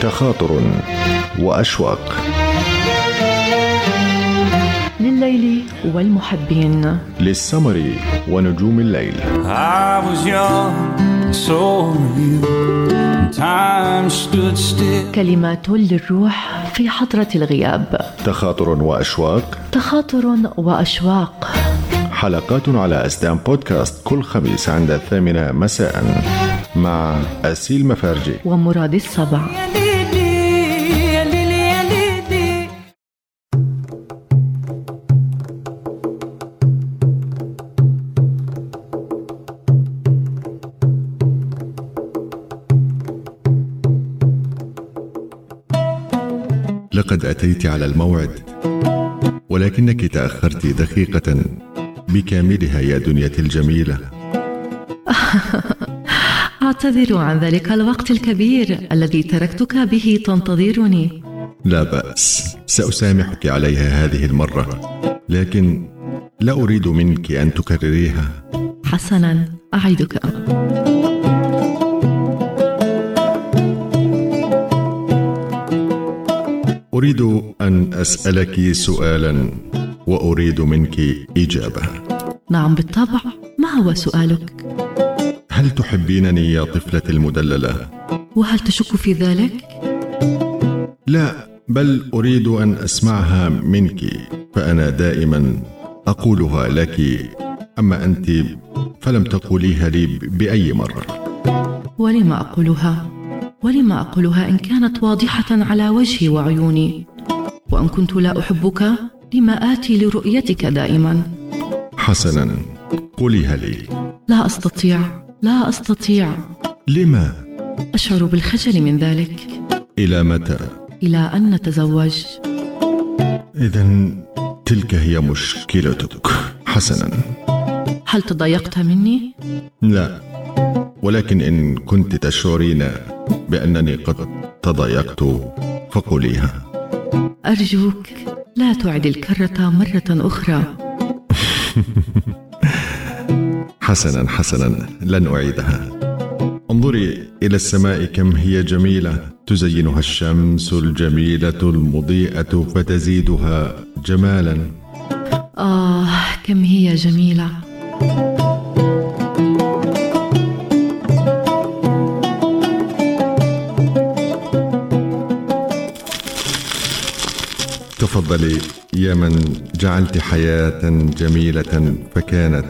تخاطر وأشواق. لليل والمحبين. للسمر ونجوم الليل. I was young, so you. Time stood still. كلمات للروح في حضرة الغياب. تخاطر وأشواق. تخاطر وأشواق. حلقات على أسدان بودكاست كل خميس عند الثامنة مساء مع أسيل مفارجي. ومراد السبع لقد أتيت على الموعد ولكنك تأخرت دقيقة بكاملها يا دنيتي الجميلة. أعتذر عن ذلك الوقت الكبير الذي تركتك به تنتظرني. لا بأس سأسامحك عليها هذه المرة لكن لا أريد منك أن تكرريها. حسنا أعدك. أريد أن أسألك سؤالا وأريد منك إجابة نعم بالطبع ما هو سؤالك؟ هل تحبينني يا طفلتي المدللة؟ وهل تشك في ذلك؟ لا بل أريد أن أسمعها منك فأنا دائما أقولها لك أما أنت فلم تقوليها لي بأي مرة ولم أقولها؟ ولم أقولها إن كانت واضحة على وجهي وعيوني؟ وأن كنت لا أحبك لما آتي لرؤيتك دائما؟ حسنا. قوليها لي. لا أستطيع. لا أستطيع. لما؟ أشعر بالخجل من ذلك. إلى متى؟ إلى أن نتزوج. إذا تلك هي مشكلتك. حسنا. هل تضايقت مني؟ لا. ولكن إن كنت تشعرين بأنني قد تضايقت. فقوليها. أرجوك لا تعد الكرة مرة أخرى. حسنا حسنا لن أعيدها. انظري إلى السماء كم هي جميلة. تزينها الشمس الجميلة المضيئة فتزيدها جمالا. آه كم هي جميلة. تفضلي يا من جعلت حياة جميلة فكانت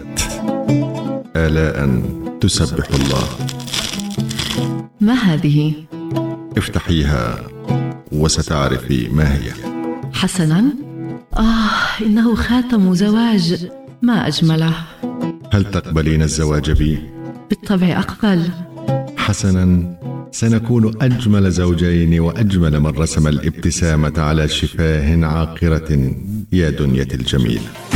آلاء تسبح الله. ما هذه؟ افتحيها وستعرفي ما هي. حسنا؟ آه إنه خاتم زواج ما أجمله. هل تقبلين الزواج بي؟ بالطبع أقبل. حسنا سنكون أجمل زوجين وأجمل من رسم الابتسامة على شفاه عاقرة يا دنيتي الجميلة